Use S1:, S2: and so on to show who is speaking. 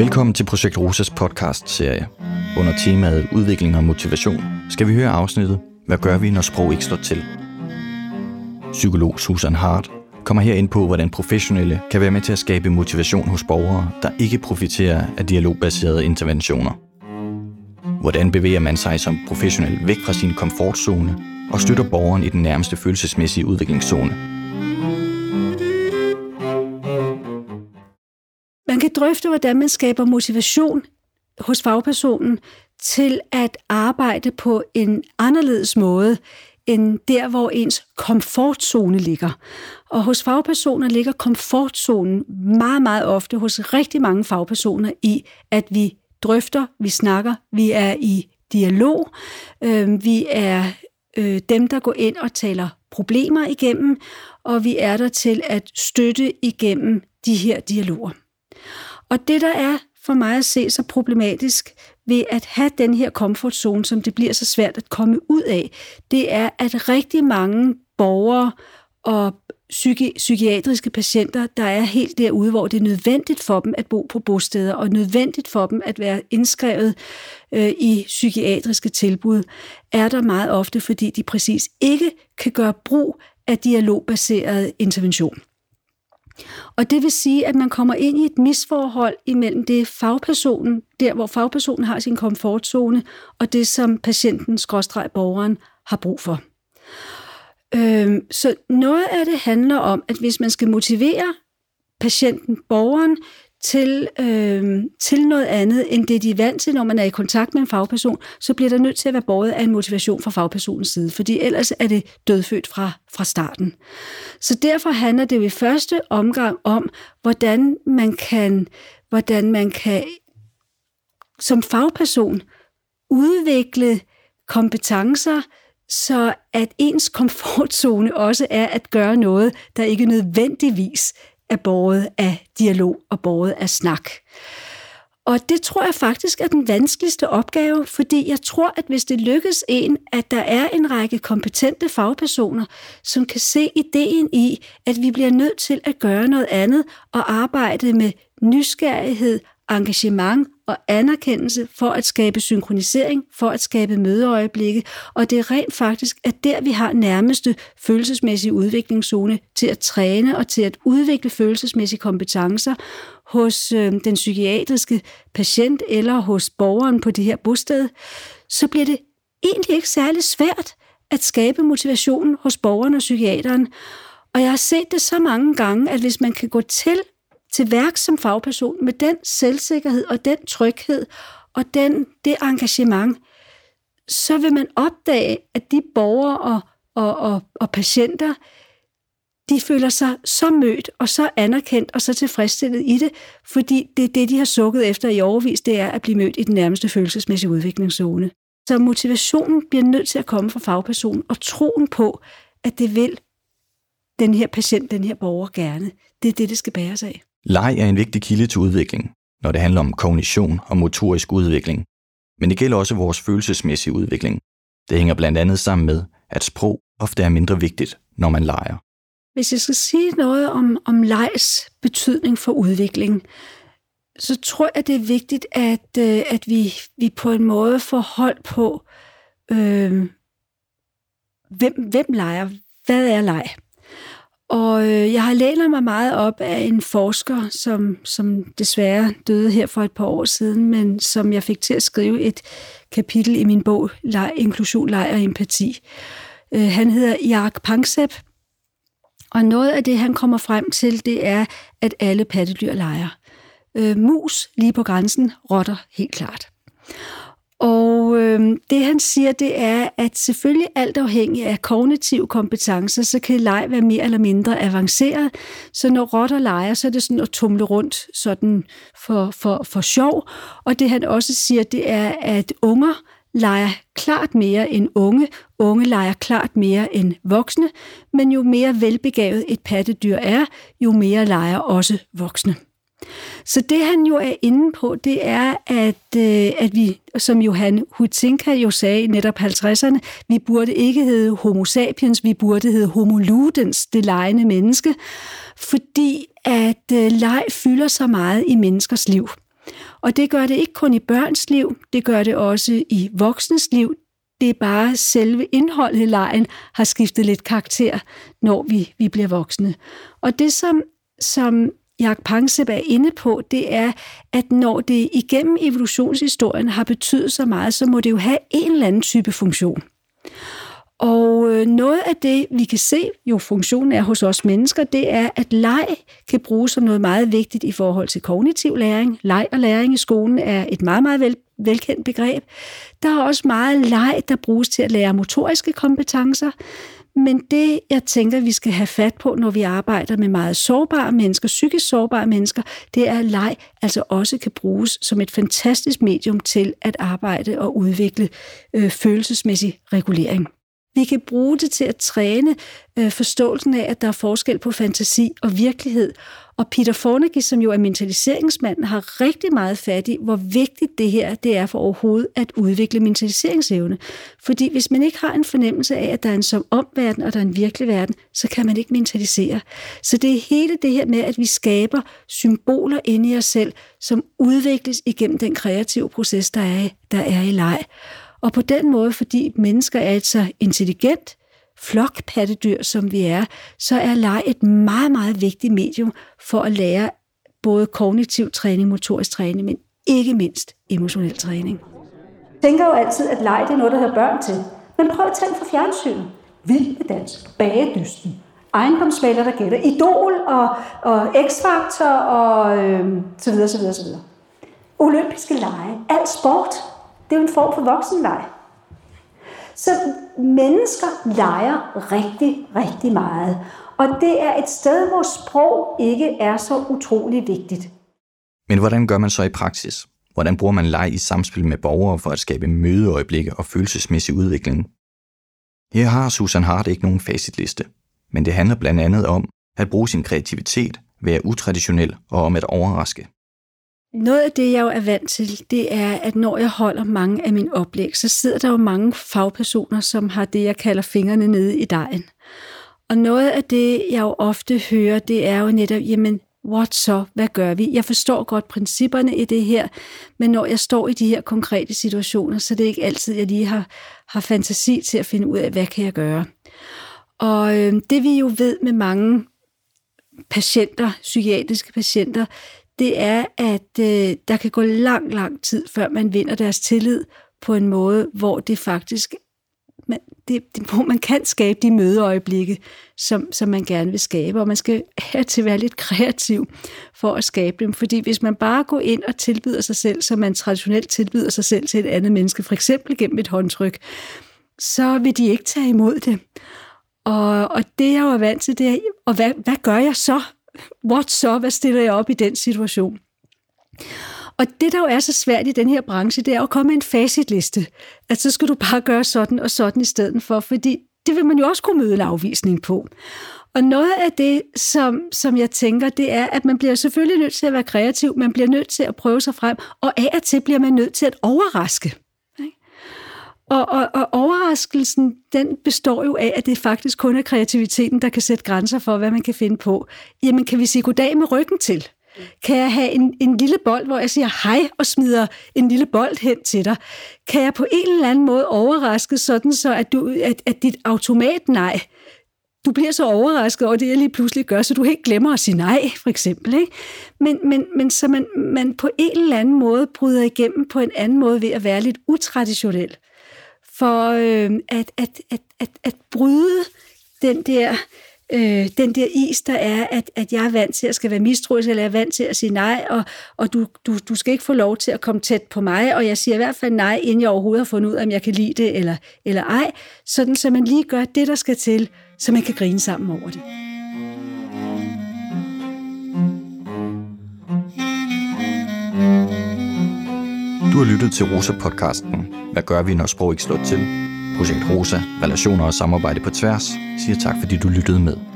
S1: Velkommen til Projekt Rosas podcast-serie. Under temaet Udvikling og motivation skal vi høre afsnittet Hvad gør vi, når sprog ikke slår til? Psykolog Susan Hart kommer her ind på, hvordan professionelle kan være med til at skabe motivation hos borgere, der ikke profiterer af dialogbaserede interventioner. Hvordan bevæger man sig som professionel væk fra sin komfortzone og støtter borgeren i den nærmeste følelsesmæssige udviklingszone?
S2: Drøfte, hvordan man skaber motivation hos fagpersonen til at arbejde på en anderledes måde, end der, hvor ens komfortzone ligger. Og hos fagpersoner ligger komfortzonen meget, meget ofte hos rigtig mange fagpersoner i, at vi drøfter, vi snakker, vi er i dialog, øh, vi er øh, dem, der går ind og taler problemer igennem, og vi er der til at støtte igennem de her dialoger. Og det, der er for mig at se så problematisk ved at have den her komfortzone, som det bliver så svært at komme ud af, det er, at rigtig mange borgere og psyki- psykiatriske patienter, der er helt derude, hvor det er nødvendigt for dem at bo på bosteder, og nødvendigt for dem at være indskrevet øh, i psykiatriske tilbud, er der meget ofte, fordi de præcis ikke kan gøre brug af dialogbaseret intervention. Og det vil sige, at man kommer ind i et misforhold imellem det fagpersonen, der hvor fagpersonen har sin komfortzone, og det som patienten, skråstreg borgeren, har brug for. Øhm, så noget af det handler om, at hvis man skal motivere patienten, borgeren, til, øh, til noget andet, end det de er vant til, når man er i kontakt med en fagperson, så bliver der nødt til at være båret af en motivation fra fagpersonens side, fordi ellers er det dødfødt fra, fra starten. Så derfor handler det jo i første omgang om, hvordan man kan, hvordan man kan som fagperson udvikle kompetencer, så at ens komfortzone også er at gøre noget, der ikke nødvendigvis er båret af dialog og båret af snak. Og det tror jeg faktisk er den vanskeligste opgave, fordi jeg tror, at hvis det lykkes en, at der er en række kompetente fagpersoner, som kan se ideen i, at vi bliver nødt til at gøre noget andet og arbejde med nysgerrighed, engagement og anerkendelse for at skabe synkronisering, for at skabe mødeøjeblikke, og det er rent faktisk, at der vi har nærmeste følelsesmæssige udviklingszone til at træne og til at udvikle følelsesmæssige kompetencer hos øh, den psykiatriske patient eller hos borgeren på det her bosted, så bliver det egentlig ikke særlig svært at skabe motivationen hos borgeren og psykiateren. Og jeg har set det så mange gange, at hvis man kan gå til til værk som fagperson med den selvsikkerhed og den tryghed og den, det engagement, så vil man opdage, at de borgere og, og, og, og patienter, de føler sig så mødt og så anerkendt og så tilfredsstillet i det, fordi det er det, de har sukket efter i overvis, det er at blive mødt i den nærmeste følelsesmæssige udviklingszone. Så motivationen bliver nødt til at komme fra fagpersonen, og troen på, at det vil den her patient, den her borger gerne. Det er det, det skal bæres af.
S1: Leg er en vigtig kilde til udvikling, når det handler om kognition og motorisk udvikling. Men det gælder også vores følelsesmæssige udvikling. Det hænger blandt andet sammen med, at sprog ofte er mindre vigtigt, når man leger.
S2: Hvis jeg skal sige noget om, om legs betydning for udvikling, så tror jeg, det er vigtigt, at, øh, at vi, vi på en måde får hold på, øh, hvem, hvem leger, hvad er leg? Og øh, jeg har lænet mig meget op af en forsker, som, som desværre døde her for et par år siden, men som jeg fik til at skrive et kapitel i min bog, Inklusion, Leg og Empati. Øh, han hedder Jark Pangsep, og noget af det, han kommer frem til, det er, at alle pattedyr leger. Øh, mus lige på grænsen, rotter helt klart. Og øh, det han siger, det er, at selvfølgelig alt afhængig af kognitive kompetencer, så kan leg være mere eller mindre avanceret. Så når rotter leger, så er det sådan at tumle rundt sådan for, for, for sjov. Og det han også siger, det er, at unger leger klart mere end unge. Unge leger klart mere end voksne, men jo mere velbegavet et pattedyr er, jo mere leger også voksne. Så det han jo er inde på, det er, at, øh, at vi, som Johan Huizinga jo sagde i netop 50'erne, vi burde ikke hedde homo sapiens, vi burde hedde homo ludens, det lejende menneske, fordi at øh, leg fylder så meget i menneskers liv. Og det gør det ikke kun i børns liv, det gør det også i voksnes liv. Det er bare selve indholdet i lejen har skiftet lidt karakter, når vi, vi bliver voksne. Og det, som, som Jacques Pangsep er inde på, det er, at når det igennem evolutionshistorien har betydet så meget, så må det jo have en eller anden type funktion. Og øh, noget af det, vi kan se, jo funktionen er hos os mennesker, det er, at leg kan bruges som noget meget vigtigt i forhold til kognitiv læring. Leg og læring i skolen er et meget, meget vel, velkendt begreb. Der er også meget leg, der bruges til at lære motoriske kompetencer. Men det, jeg tænker, vi skal have fat på, når vi arbejder med meget sårbare mennesker, psykisk sårbare mennesker, det er, at leg altså også kan bruges som et fantastisk medium til at arbejde og udvikle øh, følelsesmæssig regulering. Vi kan bruge det til at træne øh, forståelsen af, at der er forskel på fantasi og virkelighed. Og Peter Fornegi, som jo er mentaliseringsmanden, har rigtig meget fat i, hvor vigtigt det her det er for overhovedet at udvikle mentaliseringsevne. Fordi hvis man ikke har en fornemmelse af, at der er en som omverden og der er en virkelig verden, så kan man ikke mentalisere. Så det er hele det her med, at vi skaber symboler inde i os selv, som udvikles igennem den kreative proces, der er, der er i leg. Og på den måde, fordi mennesker er et så intelligent flokpattedyr, som vi er, så er leg et meget, meget vigtigt medium for at lære både kognitiv træning, motorisk træning, men ikke mindst emotionel træning.
S3: Jeg tænker jo altid, at leg det er noget, der hører børn til. Men prøv at tænke for fjernsynet. Vild med dans, bagedysten, ejendomsmaler, der gætter, idol og, og x-faktor og øh, så videre, så videre, så videre. Olympiske lege, alt sport, det er jo en form for voksenleg. Så mennesker leger rigtig, rigtig meget. Og det er et sted, hvor sprog ikke er så utrolig vigtigt.
S1: Men hvordan gør man så i praksis? Hvordan bruger man leg i samspil med borgere for at skabe mødeøjeblikke og følelsesmæssig udvikling? Her har Susan Hart ikke nogen facitliste, men det handler blandt andet om at bruge sin kreativitet, være utraditionel og om at overraske.
S2: Noget af det, jeg jo er vant til, det er, at når jeg holder mange af mine oplæg, så sidder der jo mange fagpersoner, som har det, jeg kalder fingrene nede i dejen. Og noget af det, jeg jo ofte hører, det er jo netop, jamen, what så? Hvad gør vi? Jeg forstår godt principperne i det her, men når jeg står i de her konkrete situationer, så det er ikke altid, jeg lige har, har fantasi til at finde ud af, hvad kan jeg gøre? Og øh, det vi jo ved med mange patienter, psykiatriske patienter, det er, at øh, der kan gå lang, lang tid, før man vinder deres tillid på en måde, hvor det faktisk man, det, det, hvor man kan skabe de mødeøjeblikke, som, som man gerne vil skabe, og man skal her til at være lidt kreativ for at skabe dem, fordi hvis man bare går ind og tilbyder sig selv, som man traditionelt tilbyder sig selv til et andet menneske, for eksempel gennem et håndtryk, så vil de ikke tage imod det. Og, og det jeg jo er vant til, det er, og hvad, hvad gør jeg så? What så? Hvad stiller jeg op i den situation? Og det, der jo er så svært i den her branche, det er at komme med en facitliste. At så skal du bare gøre sådan og sådan i stedet for, fordi det vil man jo også kunne møde en afvisning på. Og noget af det, som, som jeg tænker, det er, at man bliver selvfølgelig nødt til at være kreativ, man bliver nødt til at prøve sig frem, og af og til bliver man nødt til at overraske. Og, og, og overraskelsen, den består jo af, at det faktisk kun er kreativiteten, der kan sætte grænser for, hvad man kan finde på. Jamen, kan vi sige goddag med ryggen til? Kan jeg have en, en lille bold, hvor jeg siger hej og smider en lille bold hen til dig? Kan jeg på en eller anden måde overraske sådan, så at, du, at, at dit automat nej, du bliver så overrasket over det, jeg lige pludselig gør, så du helt glemmer at sige nej, for eksempel. Ikke? Men, men, men så man, man på en eller anden måde bryder igennem på en anden måde ved at være lidt utraditionel for øh, at, at, at, at, at bryde den der, øh, den der is, der er, at, at jeg er vant til at skal være mistroisk, eller jeg er vant til at sige nej, og, og du, du, du skal ikke få lov til at komme tæt på mig, og jeg siger i hvert fald nej, inden jeg overhovedet har fundet ud af, om jeg kan lide det eller, eller ej, sådan så man lige gør det, der skal til, så man kan grine sammen over det.
S1: Du har lyttet til Rosa-podcasten hvad gør vi, når sprog ikke slår til? Projekt Rosa, relationer og samarbejde på tværs, siger tak fordi du lyttede med.